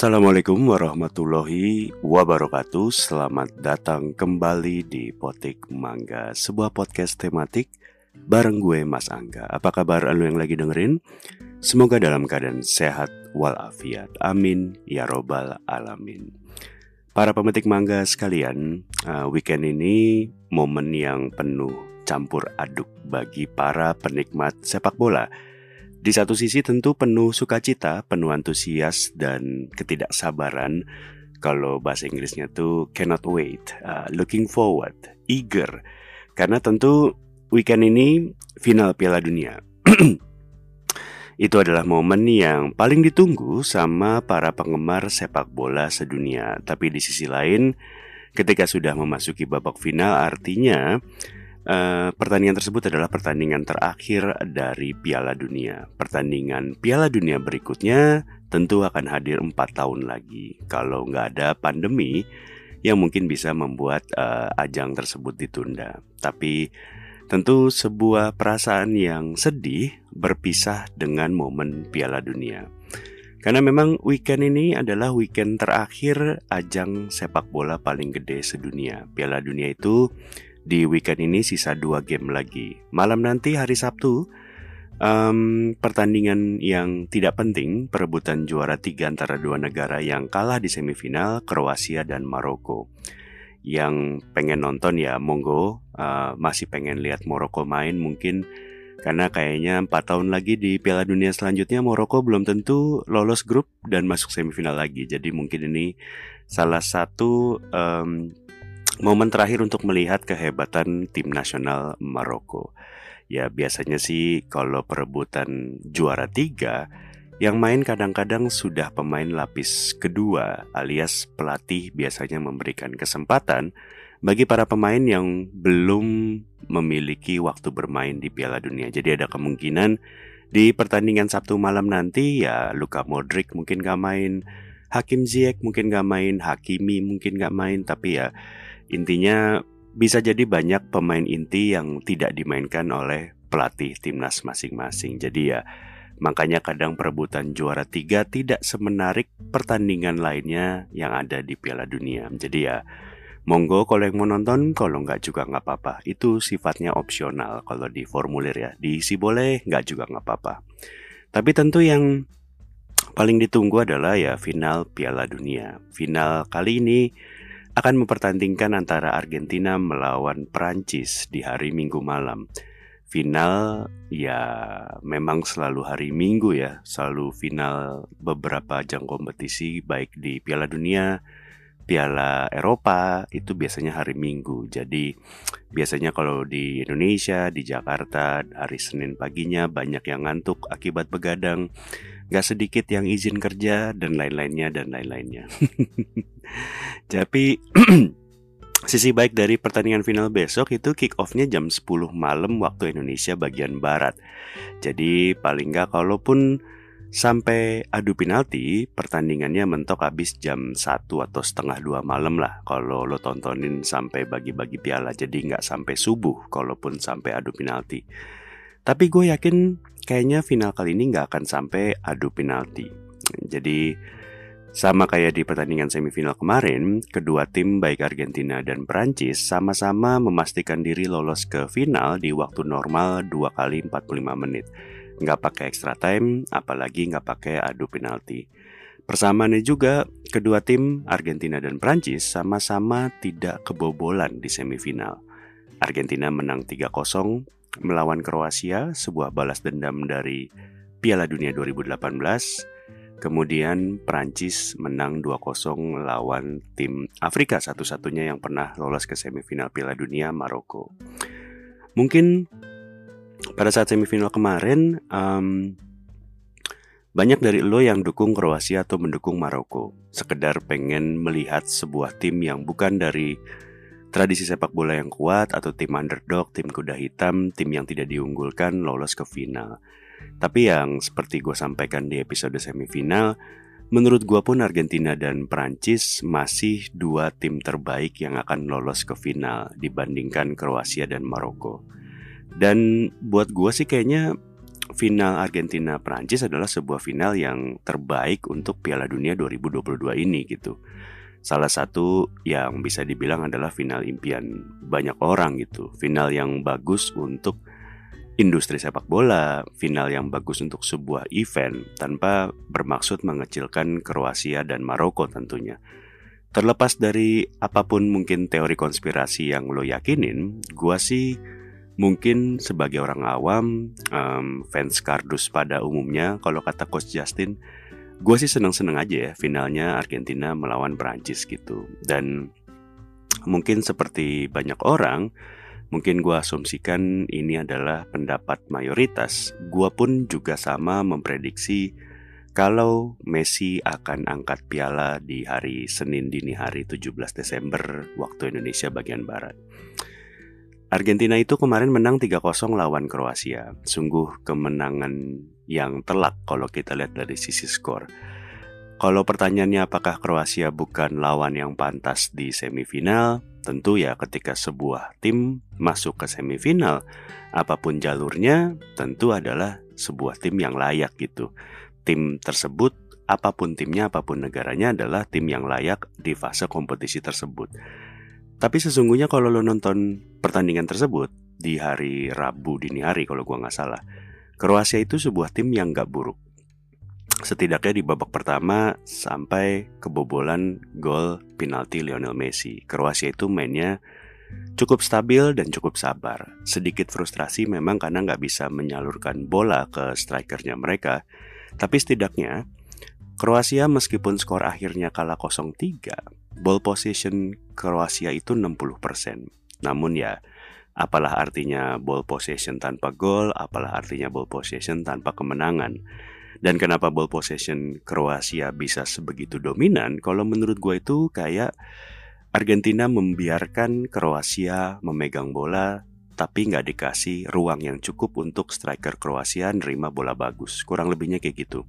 Assalamualaikum warahmatullahi wabarakatuh. Selamat datang kembali di Potik Mangga Sebuah podcast tematik bareng gue Mas Angga. Apa kabar lu yang lagi dengerin? Semoga dalam keadaan sehat walafiat. Amin. Ya robbal alamin. Para pemetik mangga sekalian uh, Weekend ini momen yang penuh campur aduk bagi para penikmat sepak bola di satu sisi tentu penuh sukacita, penuh antusias dan ketidaksabaran. Kalau bahasa Inggrisnya tuh cannot wait, uh, looking forward, eager. Karena tentu weekend ini final Piala Dunia. Itu adalah momen yang paling ditunggu sama para penggemar sepak bola sedunia. Tapi di sisi lain, ketika sudah memasuki babak final artinya Uh, pertandingan tersebut adalah pertandingan terakhir dari Piala Dunia. Pertandingan Piala Dunia berikutnya tentu akan hadir empat tahun lagi. Kalau nggak ada pandemi yang mungkin bisa membuat uh, ajang tersebut ditunda. Tapi tentu sebuah perasaan yang sedih berpisah dengan momen Piala Dunia. Karena memang weekend ini adalah weekend terakhir ajang sepak bola paling gede sedunia. Piala Dunia itu di weekend ini sisa dua game lagi. Malam nanti hari Sabtu, um, pertandingan yang tidak penting, perebutan juara tiga antara dua negara yang kalah di semifinal, Kroasia dan Maroko. Yang pengen nonton ya monggo, uh, masih pengen lihat Maroko main mungkin karena kayaknya empat tahun lagi di Piala Dunia selanjutnya Maroko belum tentu lolos grup dan masuk semifinal lagi. Jadi mungkin ini salah satu um, momen terakhir untuk melihat kehebatan tim nasional Maroko. Ya biasanya sih kalau perebutan juara tiga, yang main kadang-kadang sudah pemain lapis kedua alias pelatih biasanya memberikan kesempatan bagi para pemain yang belum memiliki waktu bermain di Piala Dunia. Jadi ada kemungkinan di pertandingan Sabtu malam nanti ya Luka Modric mungkin gak main, Hakim Ziyech mungkin gak main, Hakimi mungkin gak main, tapi ya Intinya bisa jadi banyak pemain inti yang tidak dimainkan oleh pelatih timnas masing-masing. Jadi ya makanya kadang perebutan juara tiga tidak semenarik pertandingan lainnya yang ada di Piala Dunia. Jadi ya monggo kalau yang mau nonton, kalau nggak juga nggak apa-apa. Itu sifatnya opsional kalau di formulir ya. Diisi boleh, nggak juga nggak apa-apa. Tapi tentu yang paling ditunggu adalah ya final Piala Dunia. Final kali ini akan mempertandingkan antara Argentina melawan Prancis di hari Minggu malam. Final ya memang selalu hari Minggu ya, selalu final beberapa ajang kompetisi baik di Piala Dunia, Piala Eropa itu biasanya hari Minggu. Jadi biasanya kalau di Indonesia, di Jakarta hari Senin paginya banyak yang ngantuk akibat begadang. Gak sedikit yang izin kerja dan lain-lainnya dan lain-lainnya. Tapi sisi baik dari pertandingan final besok itu kick off-nya jam 10 malam waktu Indonesia bagian barat. Jadi paling nggak kalaupun sampai adu penalti pertandingannya mentok habis jam 1 atau setengah dua malam lah kalau lo tontonin sampai bagi-bagi piala jadi nggak sampai subuh kalaupun sampai adu penalti tapi gue yakin kayaknya final kali ini nggak akan sampai adu penalti. Jadi sama kayak di pertandingan semifinal kemarin, kedua tim baik Argentina dan Prancis sama-sama memastikan diri lolos ke final di waktu normal 2 kali 45 menit. Nggak pakai extra time, apalagi nggak pakai adu penalti. Persamaannya juga, kedua tim Argentina dan Prancis sama-sama tidak kebobolan di semifinal. Argentina menang 3-0, melawan Kroasia, sebuah balas dendam dari Piala Dunia 2018. Kemudian Prancis menang 2-0 lawan tim Afrika satu-satunya yang pernah lolos ke semifinal Piala Dunia Maroko. Mungkin pada saat semifinal kemarin um, banyak dari lo yang dukung Kroasia atau mendukung Maroko, sekedar pengen melihat sebuah tim yang bukan dari Tradisi sepak bola yang kuat atau tim underdog, tim kuda hitam, tim yang tidak diunggulkan lolos ke final. Tapi yang seperti gue sampaikan di episode semifinal, menurut gue pun Argentina dan Prancis masih dua tim terbaik yang akan lolos ke final dibandingkan Kroasia dan Maroko. Dan buat gue sih kayaknya final Argentina Prancis adalah sebuah final yang terbaik untuk Piala Dunia 2022 ini gitu. Salah satu yang bisa dibilang adalah final impian banyak orang gitu. Final yang bagus untuk industri sepak bola, final yang bagus untuk sebuah event tanpa bermaksud mengecilkan Kroasia dan Maroko tentunya. Terlepas dari apa pun mungkin teori konspirasi yang lo yakinin, gua sih mungkin sebagai orang awam, fans kardus pada umumnya, kalau kata Coach Justin, gue sih seneng-seneng aja ya finalnya Argentina melawan Prancis gitu. Dan mungkin seperti banyak orang, mungkin gue asumsikan ini adalah pendapat mayoritas. Gue pun juga sama memprediksi kalau Messi akan angkat piala di hari Senin dini hari 17 Desember waktu Indonesia bagian Barat. Argentina itu kemarin menang 3-0 lawan Kroasia. Sungguh kemenangan yang telak kalau kita lihat dari sisi skor. Kalau pertanyaannya apakah Kroasia bukan lawan yang pantas di semifinal? Tentu ya ketika sebuah tim masuk ke semifinal, apa pun jalurnya tentu adalah sebuah tim yang layak gitu. Tim tersebut, apa pun timnya, apa pun negaranya adalah tim yang layak di fase kompetisi tersebut. Tapi sesungguhnya kalau lo nonton pertandingan tersebut di hari Rabu dini hari kalau gua nggak salah, Kroasia itu sebuah tim yang nggak buruk. Setidaknya di babak pertama sampai kebobolan gol penalti Lionel Messi. Kroasia itu mainnya cukup stabil dan cukup sabar. Sedikit frustrasi memang karena nggak bisa menyalurkan bola ke strikernya mereka. Tapi setidaknya Kroasia meskipun skor akhirnya kalah 0-3, ball position Kroasia itu 60%. Namun ya, apalah artinya ball possession tanpa gol, apalah artinya ball possession tanpa kemenangan. Dan kenapa ball possession Kroasia bisa sebegitu dominan? Kalau menurut gue itu kayak Argentina membiarkan Kroasia memegang bola tapi nggak dikasih ruang yang cukup untuk striker Kroasia nerima bola bagus. Kurang lebihnya kayak gitu.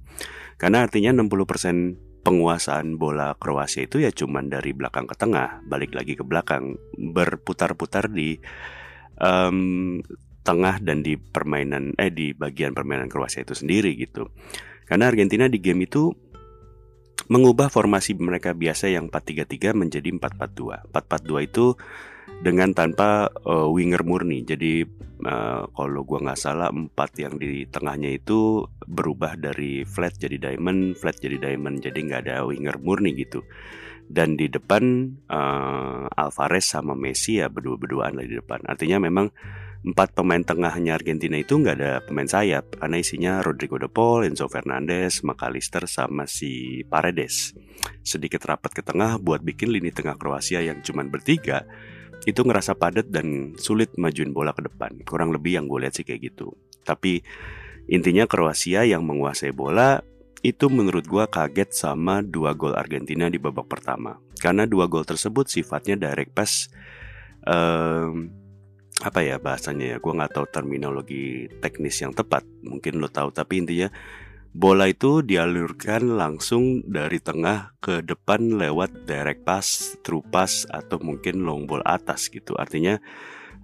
Karena artinya 60% penguasaan bola Kroasia itu ya cuman dari belakang ke tengah, balik lagi ke belakang, berputar-putar di um, tengah dan di permainan eh di bagian permainan Kroasia itu sendiri gitu. Karena Argentina di game itu mengubah formasi mereka biasa yang 4-3-3 menjadi 4-4-2. 4-4-2 itu dengan tanpa uh, winger murni. Jadi uh, kalau gua nggak salah empat yang di tengahnya itu berubah dari flat jadi diamond, flat jadi diamond. Jadi nggak ada winger murni gitu. Dan di depan uh, Alvarez sama Messi ya berdua-berduaan lah di depan. Artinya memang empat pemain tengahnya Argentina itu nggak ada pemain sayap karena isinya Rodrigo de Paul, Enzo Fernandez, McAllister sama si Paredes. Sedikit rapat ke tengah buat bikin lini tengah Kroasia yang cuman bertiga itu ngerasa padat dan sulit majuin bola ke depan. Kurang lebih yang gue lihat sih kayak gitu. Tapi intinya Kroasia yang menguasai bola itu menurut gue kaget sama dua gol Argentina di babak pertama. Karena dua gol tersebut sifatnya direct pass. Um, apa ya bahasanya ya? Gue nggak tahu terminologi teknis yang tepat. Mungkin lo tahu tapi intinya bola itu dialurkan langsung dari tengah ke depan lewat direct pass, true pass atau mungkin long ball atas gitu. Artinya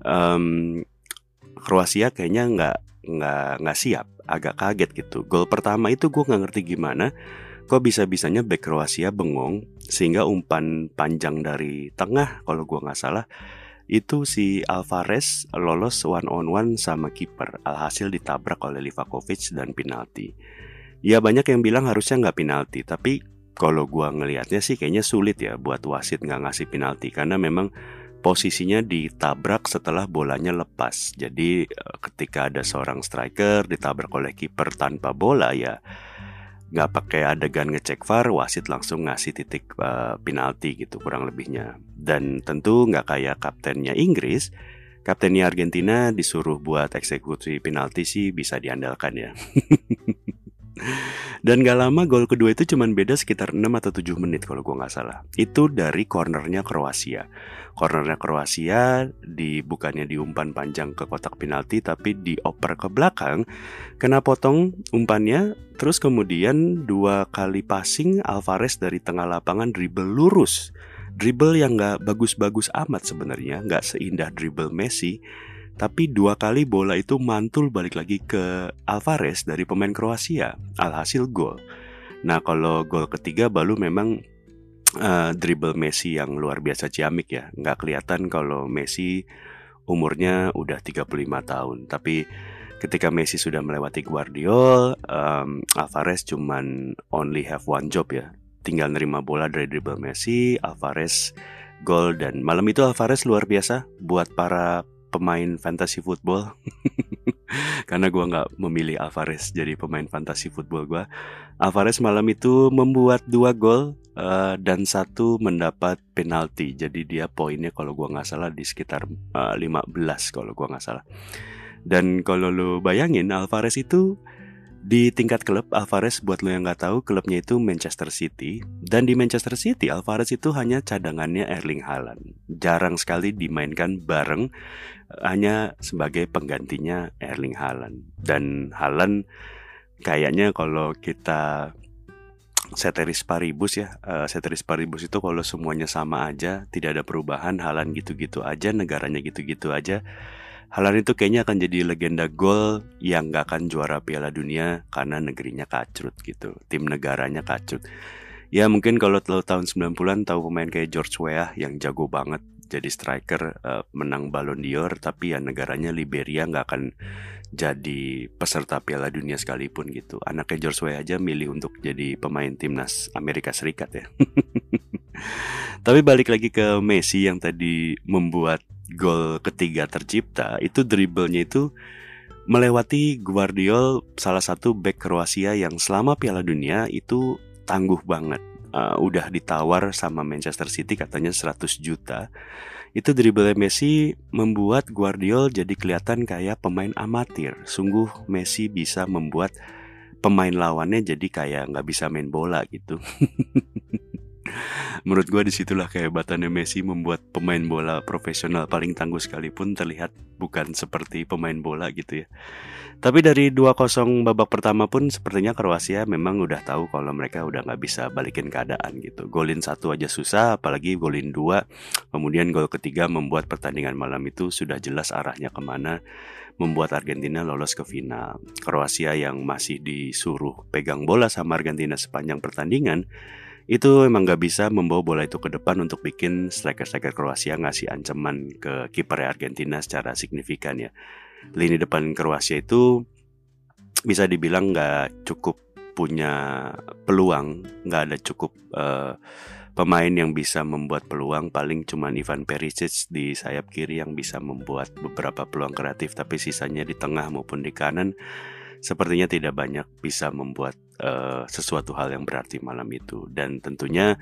um, Kroasia kayaknya nggak nggak nggak siap, agak kaget gitu. Gol pertama itu gue nggak ngerti gimana. Kok bisa-bisanya back Kroasia bengong sehingga umpan panjang dari tengah kalau gue nggak salah itu si Alvarez lolos one on one sama kiper alhasil ditabrak oleh Livakovic dan penalti. Ya banyak yang bilang harusnya nggak penalti, tapi kalau gua ngelihatnya sih kayaknya sulit ya buat wasit nggak ngasih penalti karena memang posisinya ditabrak setelah bolanya lepas. Jadi eh, ketika ada seorang striker ditabrak oleh kiper tanpa bola ya nggak pakai adegan ngecek VAR, wasit langsung ngasih titik uh, penalti gitu kurang lebihnya. Dan tentu nggak kayak kaptennya Inggris, kaptennya Argentina disuruh buat eksekusi penalti sih bisa diandalkan ya. Dan gak lama gol kedua itu cuma beda sekitar 6 atau 7 menit kalau gue gak salah. Itu dari cornernya Kroasia. Cornernya Kroasia di bukannya diumpan panjang ke kotak penalti tapi dioper ke belakang. Kena potong umpannya terus kemudian dua kali passing Alvarez dari tengah lapangan dribble lurus. Dribble yang gak bagus-bagus amat sebenarnya, gak seindah dribble Messi tapi dua kali bola itu mantul balik lagi ke Alvarez dari pemain Kroasia, alhasil gol. Nah kalau gol ketiga baru memang uh, dribble Messi yang luar biasa ciamik ya, nggak kelihatan kalau Messi umurnya udah 35 tahun, tapi ketika Messi sudah melewati Guardiola, um, Alvarez cuman only have one job ya, tinggal nerima bola dari dribble Messi, Alvarez gol. Dan malam itu Alvarez luar biasa buat para pemain fantasy football karena gue nggak memilih Alvarez jadi pemain fantasy football gue. Alvarez malam itu membuat dua gol uh, dan satu mendapat penalti. Jadi dia poinnya kalau gue nggak salah di sekitar uh, eh, 15 kalau gue nggak salah. Dan kalau lo bayangin Alvarez itu di tingkat klub, Alvarez buat lo yang nggak tahu, klubnya itu Manchester City. Dan di Manchester City, Alvarez itu hanya cadangannya Erling Haaland. Jarang sekali dimainkan bareng, hanya sebagai penggantinya Erling Haaland. Dan Haaland kayaknya kalau kita seteris paribus ya, seteris paribus itu kalau semuanya sama aja, tidak ada perubahan, Haaland gitu-gitu aja, negaranya gitu-gitu aja Halan itu kayaknya akan jadi legenda gol yang gak akan juara Piala Dunia karena negerinya kacrut gitu, tim negaranya kacrut. Ya mungkin kalau lo tahun 90-an tahu pemain kayak George Weah yang jago banget jadi striker uh, menang Ballon d'Or tapi ya negaranya Liberia nggak akan jadi peserta Piala Dunia sekalipun gitu. Anaknya George Weah aja milih untuk jadi pemain timnas Amerika Serikat ya. tapi balik lagi ke Messi yang tadi membuat gol ketiga tercipta itu dribblenya itu melewati Guardiol salah satu back Kroasia yang selama Piala Dunia itu tangguh banget. Uh, udah ditawar sama Manchester City katanya 100 juta. Itu dribble Messi membuat Guardiol jadi kelihatan kayak pemain amatir. Sungguh Messi bisa membuat pemain lawannya jadi kayak nggak bisa main bola gitu. Menurut gue di situlah kehebatannya Messi membuat pemain bola profesional paling tangguh sekalipun terlihat bukan seperti pemain bola gitu ya. Tapi dari 2-0 babak pertama pun sepertinya Kroasia memang udah tahu kalau mereka udah nggak bisa balikin keadaan gitu. Golin satu aja susah, apalagi golin dua. Kemudian gol ketiga membuat pertandingan malam itu sudah jelas arahnya ke mana membuat Argentina lolos ke final. Kroasia yang masih disuruh pegang bola sama Argentina sepanjang pertandingan itu emang gak bisa membawa bola itu ke depan untuk bikin striker-striker Kroasia ngasih ancaman ke kiper Argentina secara signifikan ya. Lini depan Kroasia itu bisa dibilang gak cukup punya peluang, gak ada cukup uh, pemain yang bisa membuat peluang paling cuma Ivan Perisic di sayap kiri yang bisa membuat beberapa peluang kreatif tapi sisanya di tengah maupun di kanan sepertinya tidak banyak bisa membuat uh, sesuatu hal yang berarti malam itu. Dan tentunya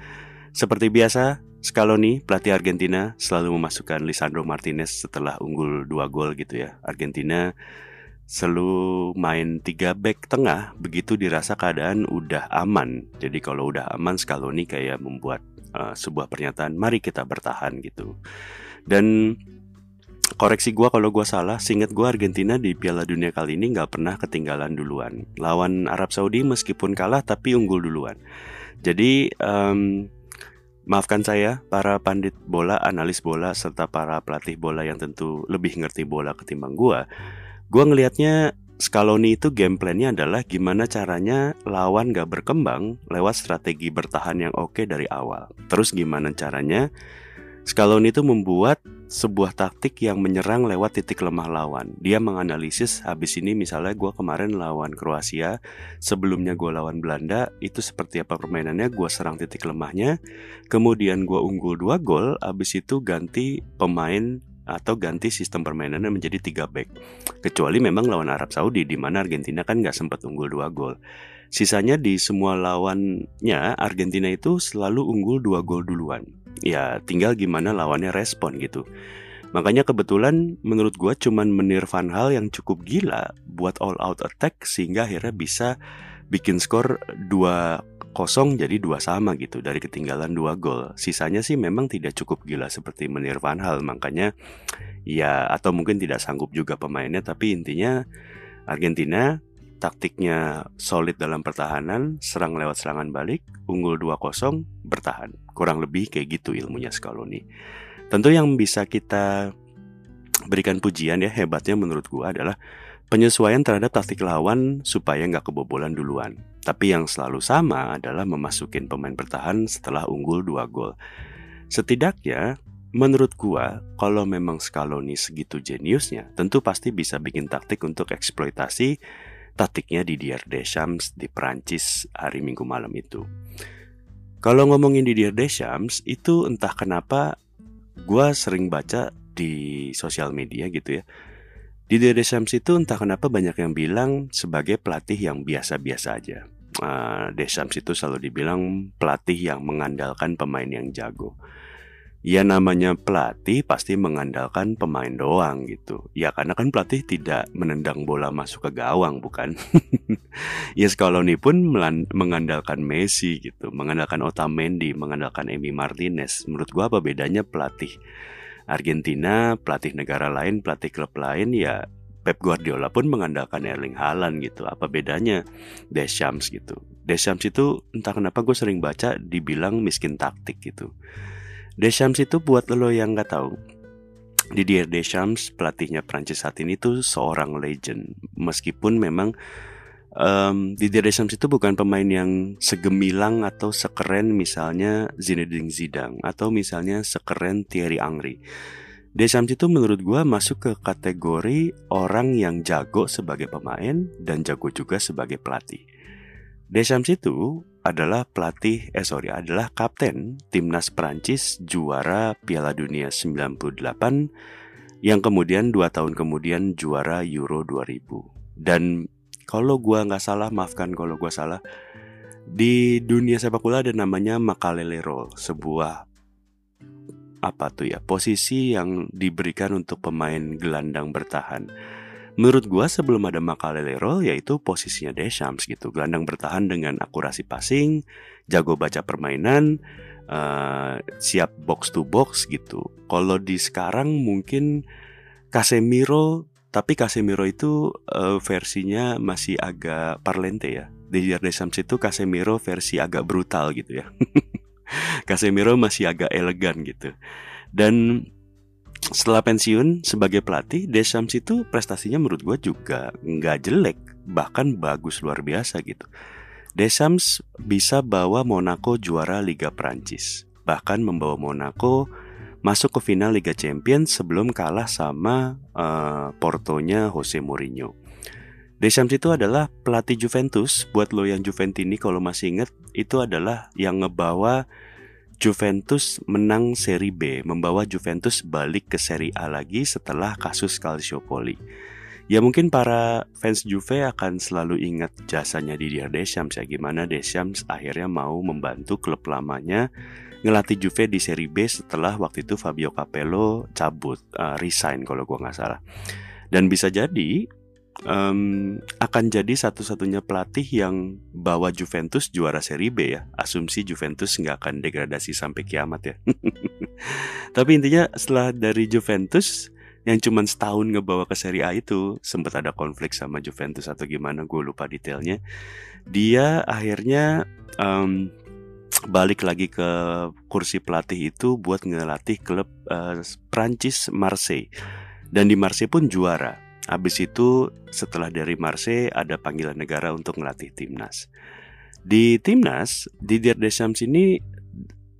seperti biasa, Scaloni, pelatih Argentina, selalu memasukkan Lisandro Martinez setelah unggul dua gol gitu ya. Argentina selalu main tiga back tengah begitu dirasa keadaan udah aman. Jadi kalau udah aman Scaloni kayak membuat uh, sebuah pernyataan, mari kita bertahan gitu. Dan koreksi gue kalau gue salah, singkat gue Argentina di Piala Dunia kali ini nggak pernah ketinggalan duluan. Lawan Arab Saudi meskipun kalah tapi unggul duluan. Jadi um, maafkan saya para pandit bola, analis bola serta para pelatih bola yang tentu lebih ngerti bola ketimbang gue. Gue ngelihatnya Scaloni itu game plan-nya adalah gimana caranya lawan gak berkembang lewat strategi bertahan yang oke dari awal. Terus gimana caranya Scaloni itu membuat sebuah taktik yang menyerang lewat titik lemah lawan. Dia menganalisis habis ini misalnya gue kemarin lawan Kroasia, sebelumnya gue lawan Belanda, itu seperti apa permainannya, gue serang titik lemahnya, kemudian gue unggul dua gol, habis itu ganti pemain atau ganti sistem permainannya menjadi tiga back. Kecuali memang lawan Arab Saudi di mana Argentina kan nggak sempat unggul dua gol. Sisanya di semua lawannya Argentina itu selalu unggul dua gol duluan ya tinggal gimana lawannya respon gitu. Makanya kebetulan menurut gue cuman Menir Van Hal yang cukup gila buat all out attack sehingga akhirnya bisa bikin skor 2-0 jadi dua sama gitu dari ketinggalan dua gol. Sisanya sih memang tidak cukup gila seperti Menir Van Hal makanya ya atau mungkin tidak sanggup juga pemainnya tapi intinya Argentina taktiknya solid dalam pertahanan, serang lewat serangan balik, unggul 2-0, bertahan. Kurang lebih kayak gitu ilmunya Scaloni. Tentu yang bisa kita berikan pujian ya hebatnya menurut gue adalah penyesuaian terhadap taktik lawan supaya nggak kebobolan duluan. Tapi yang selalu sama adalah memasukin pemain bertahan setelah unggul dua gol. Setidaknya, menurut gua, kalau memang Scaloni segitu jeniusnya, tentu pasti bisa bikin taktik untuk eksploitasi taktiknya di Dier Deschamps di Prancis hari Minggu malam itu. Kalau ngomongin di Dier Deschamps, itu entah kenapa gua sering baca di sosial media gitu ya di The Deschamps itu entah kenapa banyak yang bilang sebagai pelatih yang biasa-biasa aja. Uh, Deschamps itu selalu dibilang pelatih yang mengandalkan pemain yang jago. Ya namanya pelatih pasti mengandalkan pemain doang gitu. Ya karena kan pelatih tidak menendang bola masuk ke gawang bukan. ya Scaloni pun mengandalkan Messi gitu, mengandalkan Otamendi, mengandalkan Emi Martinez. Menurut gua apa bedanya pelatih Argentina, pelatih negara lain, pelatih klub lain ya Pep Guardiola pun mengandalkan Erling Haaland gitu. Apa bedanya Deschamps gitu? Deschamps itu entah kenapa gue sering baca dibilang miskin taktik gitu. Deschamps itu buat lo yang nggak tahu. Didier Deschamps pelatihnya Prancis saat ini tuh seorang legend. Meskipun memang um, Didier Deschamps itu bukan pemain yang segemilang atau sekeren misalnya Zinedine Zidane atau misalnya sekeren Thierry Henry. Deschamps itu menurut gue masuk ke kategori orang yang jago sebagai pemain dan jago juga sebagai pelatih. Deschamps itu adalah pelatih, eh sorry, adalah kapten timnas Prancis juara Piala Dunia 98 yang kemudian dua tahun kemudian juara Euro 2000. Dan kalau gua nggak salah maafkan kalau gua salah di dunia sepak bola ada namanya makalele role sebuah apa tuh ya posisi yang diberikan untuk pemain gelandang bertahan menurut gua sebelum ada makalele role yaitu posisinya Deschamps gitu gelandang bertahan dengan akurasi passing jago baca permainan uh, siap box to box gitu kalau di sekarang mungkin Casemiro tapi Casemiro itu uh, versinya masih agak parlente ya. Di Deschamps itu Casemiro versi agak brutal gitu ya. Casemiro masih agak elegan gitu. Dan setelah pensiun sebagai pelatih, Deschamps itu prestasinya menurut gue juga nggak jelek, bahkan bagus luar biasa gitu. Deschamps bisa bawa Monaco juara Liga Prancis, bahkan membawa Monaco masuk ke final Liga Champions sebelum kalah sama uh, Portonya Jose Mourinho. Deschamps itu adalah pelatih Juventus. Buat lo yang Juventini kalau masih inget, itu adalah yang ngebawa Juventus menang Serie B, membawa Juventus balik ke Serie A lagi setelah kasus Calciopoli. Ya mungkin para fans Juve akan selalu ingat jasanya di Didier Deschamps ya gimana Deschamps akhirnya mau membantu klub lamanya ngelatih Juve di Serie B setelah waktu itu Fabio Capello cabut, uh, resign kalau gue nggak salah. Dan bisa jadi um, akan jadi satu-satunya pelatih yang bawa Juventus juara Serie B ya. Asumsi Juventus nggak akan degradasi sampai kiamat ya. Tapi intinya setelah dari Juventus yang cuma setahun ngebawa ke Serie A itu sempat ada konflik sama Juventus atau gimana gue lupa detailnya. Dia akhirnya um, balik lagi ke kursi pelatih itu buat ngelatih klub uh, Prancis Marseille dan di Marseille pun juara. Habis itu setelah dari Marseille ada panggilan negara untuk ngelatih timnas. Di timnas, Didier Deschamps ini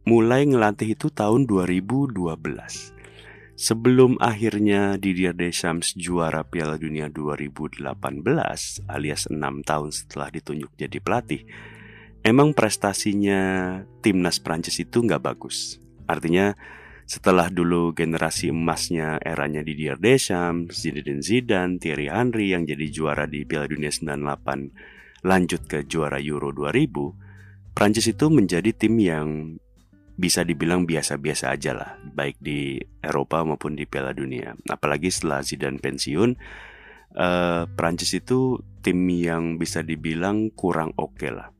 mulai ngelatih itu tahun 2012. Sebelum akhirnya Didier Deschamps juara Piala Dunia 2018 alias 6 tahun setelah ditunjuk jadi pelatih, emang prestasinya timnas Prancis itu nggak bagus. Artinya setelah dulu generasi emasnya eranya Didier Deschamps, Zinedine Zidane, Thierry Henry yang jadi juara di Piala Dunia 98 lanjut ke juara Euro 2000, Prancis itu menjadi tim yang bisa dibilang biasa-biasa aja lah, baik di Eropa maupun di Piala Dunia. Apalagi setelah Zidane pensiun, uh, Prancis itu tim yang bisa dibilang kurang oke okay lah.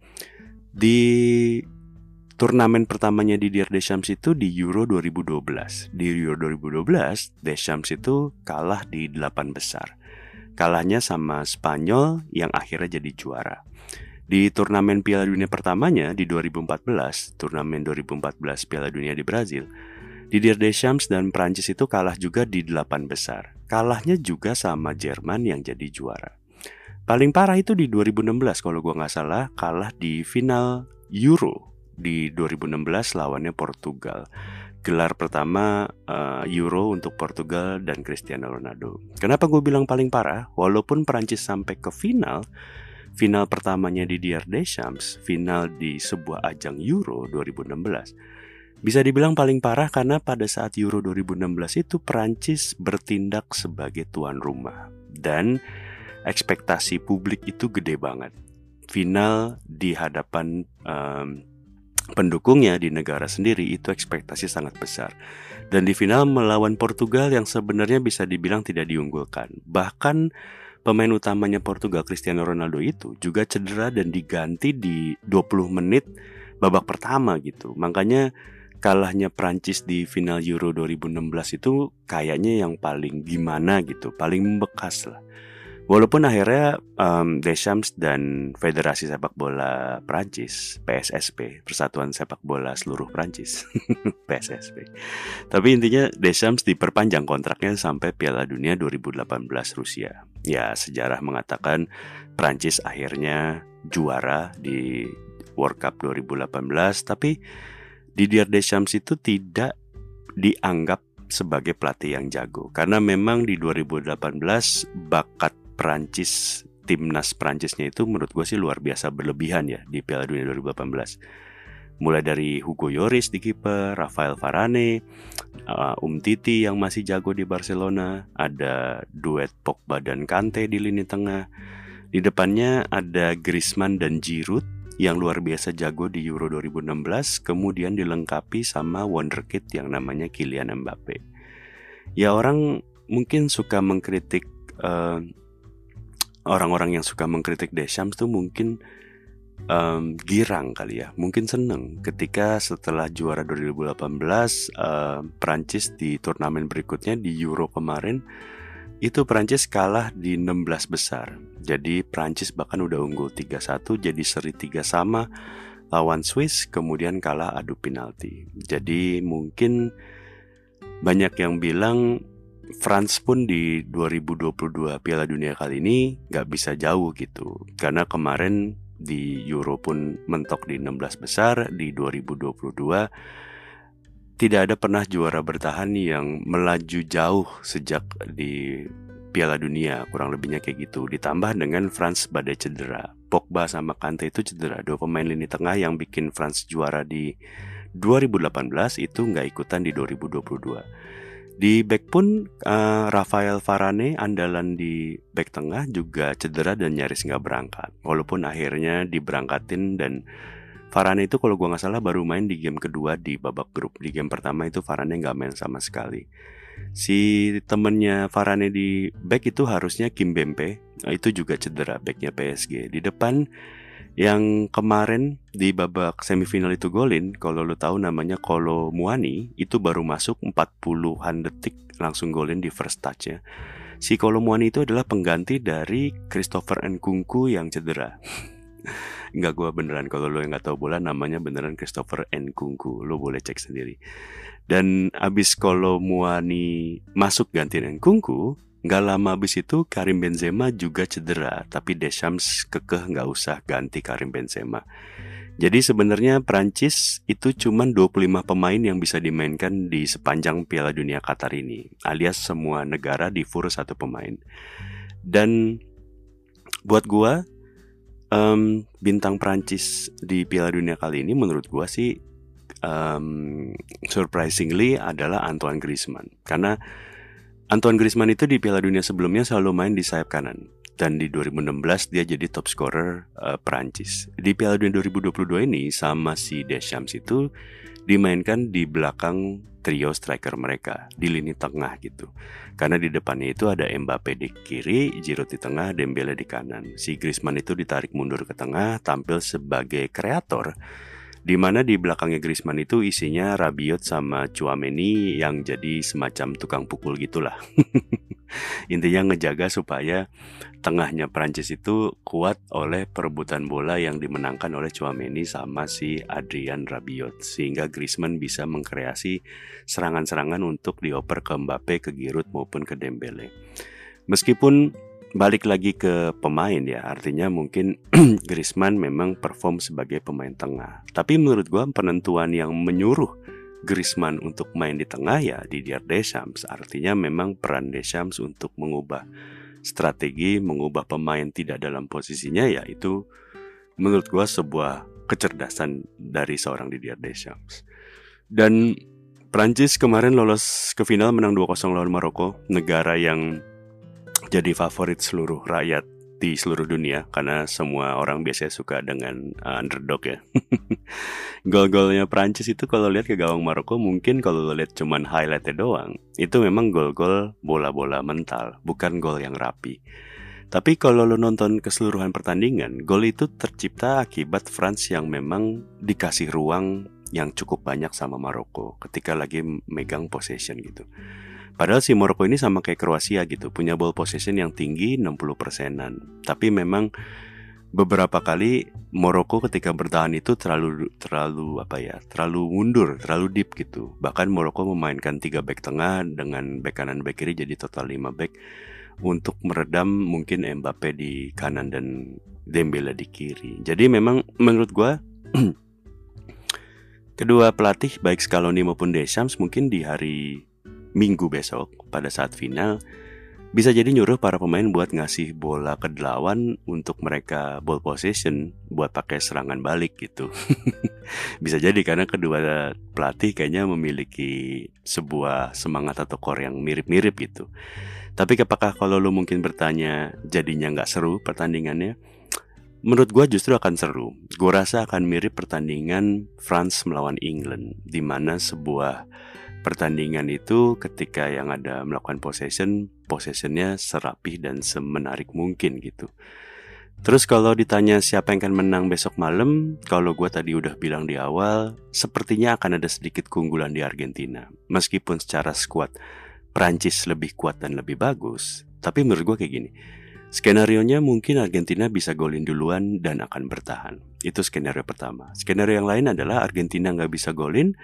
Di turnamen pertamanya di Dier Deschamps itu di Euro 2012. Di Euro 2012, Deschamps itu kalah di delapan besar. Kalahnya sama Spanyol yang akhirnya jadi juara. Di turnamen Piala Dunia pertamanya di 2014, turnamen 2014 Piala Dunia di Brazil, Didier Deschamps dan Prancis itu kalah juga di delapan besar. Kalahnya juga sama Jerman yang jadi juara. Paling parah itu di 2016 kalau gue nggak salah kalah di final Euro di 2016 lawannya Portugal. Gelar pertama uh, Euro untuk Portugal dan Cristiano Ronaldo. Kenapa gue bilang paling parah? Walaupun Prancis sampai ke final, final pertamanya di Dier Deschamps, final di sebuah ajang Euro 2016 bisa dibilang paling parah karena pada saat Euro 2016 itu Prancis bertindak sebagai tuan rumah dan ekspektasi publik itu gede banget. Final di hadapan um, pendukungnya di negara sendiri itu ekspektasi sangat besar. Dan di final melawan Portugal yang sebenarnya bisa dibilang tidak diunggulkan. Bahkan pemain utamanya Portugal Cristiano Ronaldo itu juga cedera dan diganti di 20 menit babak pertama gitu. Makanya kalahnya Prancis di final Euro 2016 itu kayaknya yang paling gimana gitu, paling membekas lah. Walaupun akhirnya um, Deschamps dan Federasi Sepak Bola Prancis (PSSP) Persatuan Sepak Bola Seluruh Prancis (PSSP). Tapi intinya Deschamps diperpanjang kontraknya sampai Piala Dunia 2018 Rusia. Ya sejarah mengatakan Prancis akhirnya juara di World Cup 2018, tapi Didier Deschamps itu tidak dianggap sebagai pelatih yang jago karena memang di 2018 bakat Prancis timnas Prancisnya itu menurut gue sih luar biasa berlebihan ya di Piala Dunia 2018 mulai dari Hugo Lloris di kiper, Rafael Varane, uh, Um Titi yang masih jago di Barcelona, ada duet Pogba dan Kante di lini tengah. Di depannya ada Griezmann dan Giroud yang luar biasa jago di Euro 2016 kemudian dilengkapi sama wonderkid yang namanya Kylian Mbappe. Ya orang mungkin suka mengkritik orang orang-orang yang suka mengkritik Deschamps tuh mungkin um, girang kali ya, mungkin seneng ketika setelah juara 2018 uh, Prancis di turnamen berikutnya di Euro kemarin itu Prancis kalah di 16 besar. Jadi Prancis bahkan udah unggul 3-1 jadi seri 3 sama lawan Swiss kemudian kalah adu penalti. Jadi mungkin banyak yang bilang France pun di 2022 Piala Dunia kali ini gak bisa jauh gitu. Karena kemarin di Euro pun mentok di 16 besar di 2022 tidak ada pernah juara bertahan yang melaju jauh sejak di Piala Dunia kurang lebihnya kayak gitu. Ditambah dengan France badai cedera. Pogba sama Kante itu cedera dua pemain lini tengah yang bikin France juara di 2018 itu nggak ikutan di 2022 di back pun uh, Rafael Varane andalan di back tengah juga cedera dan nyaris nggak berangkat walaupun akhirnya diberangkatin dan Varane itu kalau gue nggak salah baru main di game kedua di babak grup. Di game pertama itu Varane nggak main sama sekali. Si temennya Varane di back itu harusnya Kim Bempe. Itu juga cedera backnya PSG. Di depan yang kemarin di babak semifinal itu golin, kalau lo tahu namanya Kolo Muani, itu baru masuk 40-an detik langsung golin di first touch ya. Si Kolo Muani itu adalah pengganti dari Christopher Nkunku yang cedera. Enggak gue beneran kalau lo yang nggak tahu bola namanya beneran Christopher Nkunku lo boleh cek sendiri dan abis kalau Muani masuk ganti Nkunku nggak lama abis itu Karim Benzema juga cedera tapi Deschamps kekeh nggak usah ganti Karim Benzema jadi sebenarnya Prancis itu cuma 25 pemain yang bisa dimainkan di sepanjang Piala Dunia Qatar ini, alias semua negara di fur satu pemain. Dan buat gua um, bintang Prancis di Piala Dunia kali ini menurut gua sih um, surprisingly adalah Antoine Griezmann karena Antoine Griezmann itu di Piala Dunia sebelumnya selalu main di sayap kanan dan di 2016 dia jadi top scorer uh, Prancis. Di Piala Dunia 2022 ini sama si Deschamps itu dimainkan di belakang trio striker mereka di lini tengah gitu. Karena di depannya itu ada Mbappe di kiri, Giroud di tengah, Dembele di kanan. Si Griezmann itu ditarik mundur ke tengah tampil sebagai kreator di mana di belakangnya Griezmann itu isinya Rabiot sama Chouameni yang jadi semacam tukang pukul gitulah. Intinya ngejaga supaya tengahnya Prancis itu kuat oleh perebutan bola yang dimenangkan oleh Chouameni sama si Adrian Rabiot sehingga Griezmann bisa mengkreasi serangan-serangan untuk dioper ke Mbappe, ke Giroud maupun ke Dembele. Meskipun balik lagi ke pemain ya, artinya mungkin Griezmann memang perform sebagai pemain tengah. Tapi menurut gua penentuan yang menyuruh Griezmann untuk main di tengah ya di Didier Deschamps. Artinya memang peran Deschamps untuk mengubah strategi, mengubah pemain tidak dalam posisinya ya itu menurut gua sebuah kecerdasan dari seorang Didier Deschamps. Dan Prancis kemarin lolos ke final menang 2-0 lawan Maroko, negara yang jadi favorit seluruh rakyat di seluruh dunia karena semua orang biasanya suka dengan uh, underdog ya. Gol-golnya Prancis itu kalau lihat ke gawang Maroko mungkin kalau lihat cuman highlightnya doang, itu memang gol-gol bola-bola mental, bukan gol yang rapi. Tapi kalau lo nonton keseluruhan pertandingan, gol itu tercipta akibat France yang memang dikasih ruang yang cukup banyak sama Maroko ketika lagi megang possession gitu. Padahal si Maroko ini sama kayak Kroasia gitu, punya ball possession yang tinggi 60 persenan. Tapi memang beberapa kali Maroko ketika bertahan itu terlalu terlalu apa ya, terlalu mundur, terlalu deep gitu. Bahkan Maroko memainkan tiga back tengah dengan back kanan back kiri jadi total 5 back untuk meredam mungkin Mbappe di kanan dan Dembele di kiri. Jadi memang menurut gua kedua pelatih baik Scaloni maupun Deschamps mungkin di hari minggu besok pada saat final bisa jadi nyuruh para pemain buat ngasih bola ke lawan untuk mereka ball possession buat pakai serangan balik gitu. bisa jadi karena kedua pelatih kayaknya memiliki sebuah semangat atau core yang mirip-mirip gitu. Tapi apakah kalau lo mungkin bertanya jadinya nggak seru pertandingannya? Menurut gue justru akan seru. Gue rasa akan mirip pertandingan France melawan England, di mana sebuah pertandingan itu ketika yang ada melakukan possession, possessionnya serapih dan semenarik mungkin gitu. Terus kalau ditanya siapa yang akan menang besok malam, kalau gue tadi udah bilang di awal, sepertinya akan ada sedikit keunggulan di Argentina. Meskipun secara skuad Prancis lebih kuat dan lebih bagus, tapi menurut gue kayak gini. Skenario-nya mungkin Argentina bisa golin duluan dan akan bertahan. Itu skenario pertama. Skenario yang lain adalah Argentina nggak bisa golin,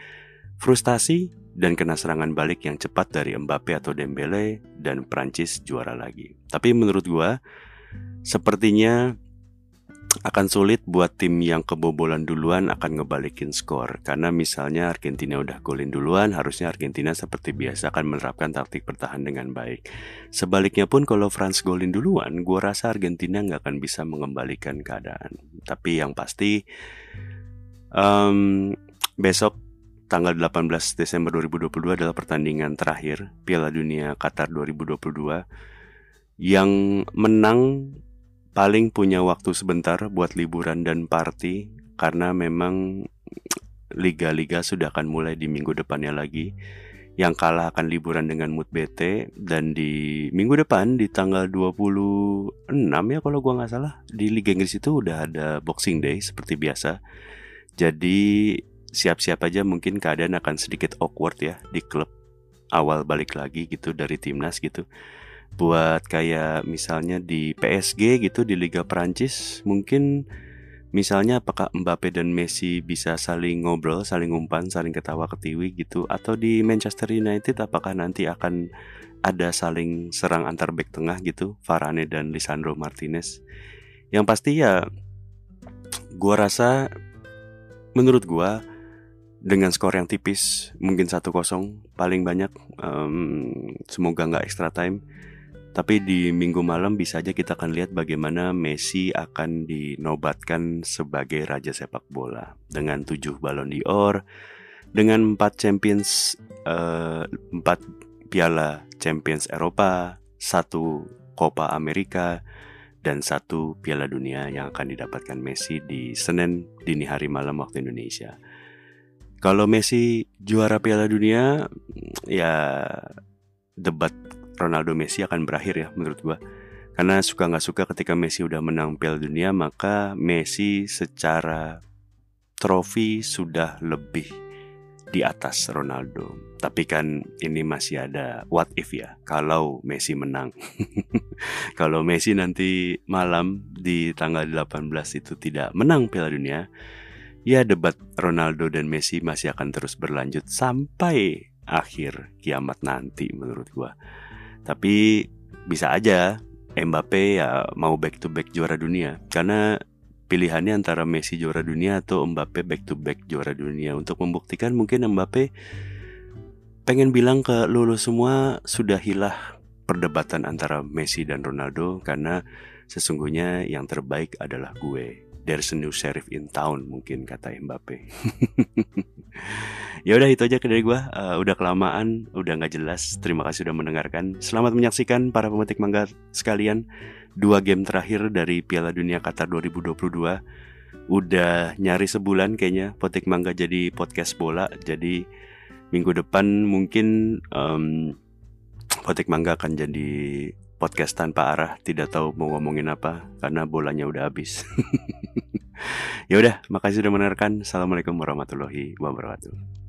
frustasi, dan kena serangan balik yang cepat dari Mbappe atau Dembele dan Prancis juara lagi. Tapi menurut gua sepertinya akan sulit buat tim yang kebobolan duluan akan ngebalikin skor. Karena misalnya Argentina udah golin duluan harusnya Argentina seperti biasa akan menerapkan taktik bertahan dengan baik. Sebaliknya pun kalau France golin duluan gua rasa Argentina nggak akan bisa mengembalikan keadaan. Tapi yang pasti um, besok tanggal 18 Desember 2022 adalah pertandingan terakhir Piala Dunia Qatar 2022 yang menang paling punya waktu sebentar buat liburan dan party karena memang liga-liga sudah akan mulai di minggu depannya lagi. Yang kalah akan liburan dengan mood BT dan di minggu depan di tanggal 26 ya kalau gua nggak salah di Liga Inggris itu udah ada Boxing Day seperti biasa. Jadi siap-siap aja mungkin keadaan akan sedikit awkward ya di klub awal balik lagi gitu dari timnas gitu. Buat kayak misalnya di PSG gitu di Liga Prancis mungkin misalnya apakah Mbappe dan Messi bisa saling ngobrol, saling umpan, saling ketawa ketiwi gitu atau di Manchester United apakah nanti akan ada saling serang antar back tengah gitu Varane dan Lisandro Martinez? Yang pasti ya gua rasa menurut gua dengan skor yang tipis mungkin 1-0 paling banyak um, semoga nggak extra time tapi di minggu malam bisa aja kita akan lihat bagaimana Messi akan dinobatkan sebagai raja sepak bola dengan 7 balon d'Or dengan 4 Champions uh, 4 piala Champions Eropa satu Copa Amerika dan satu Piala Dunia yang akan didapatkan Messi di Senin dini hari malam waktu Indonesia. Kalau Messi juara Piala Dunia, ya debat Ronaldo Messi akan berakhir ya menurut gua. Karena suka nggak suka ketika Messi udah menang Piala Dunia, maka Messi secara trofi sudah lebih di atas Ronaldo. Tapi kan ini masih ada what if ya, kalau Messi menang. kalau Messi nanti malam di tanggal 18 itu tidak menang Piala Dunia, ya debat Ronaldo dan Messi masih akan terus berlanjut sampai akhir kiamat nanti menurut gua. Tapi bisa aja Mbappe ya mau back to back juara dunia karena pilihannya antara Messi juara dunia atau Mbappe back to back juara dunia untuk membuktikan mungkin Mbappe pengen bilang ke lulu semua sudah hilah perdebatan antara Messi dan Ronaldo karena sesungguhnya yang terbaik adalah gue. There's a new sheriff in town mungkin kata Mbappe. ya udah itu aja dari gue. Uh, udah kelamaan, udah nggak jelas. Terima kasih sudah mendengarkan. Selamat menyaksikan para pemetik mangga sekalian dua game terakhir dari Piala Dunia Qatar 2022 udah nyari sebulan kayaknya Potik Mangga jadi podcast bola jadi minggu depan mungkin um, Potik Mangga akan jadi podcast tanpa arah tidak tahu mau ngomongin apa karena bolanya udah habis. Ya udah makasih sudah mendengarkan. Assalamualaikum warahmatullahi wabarakatuh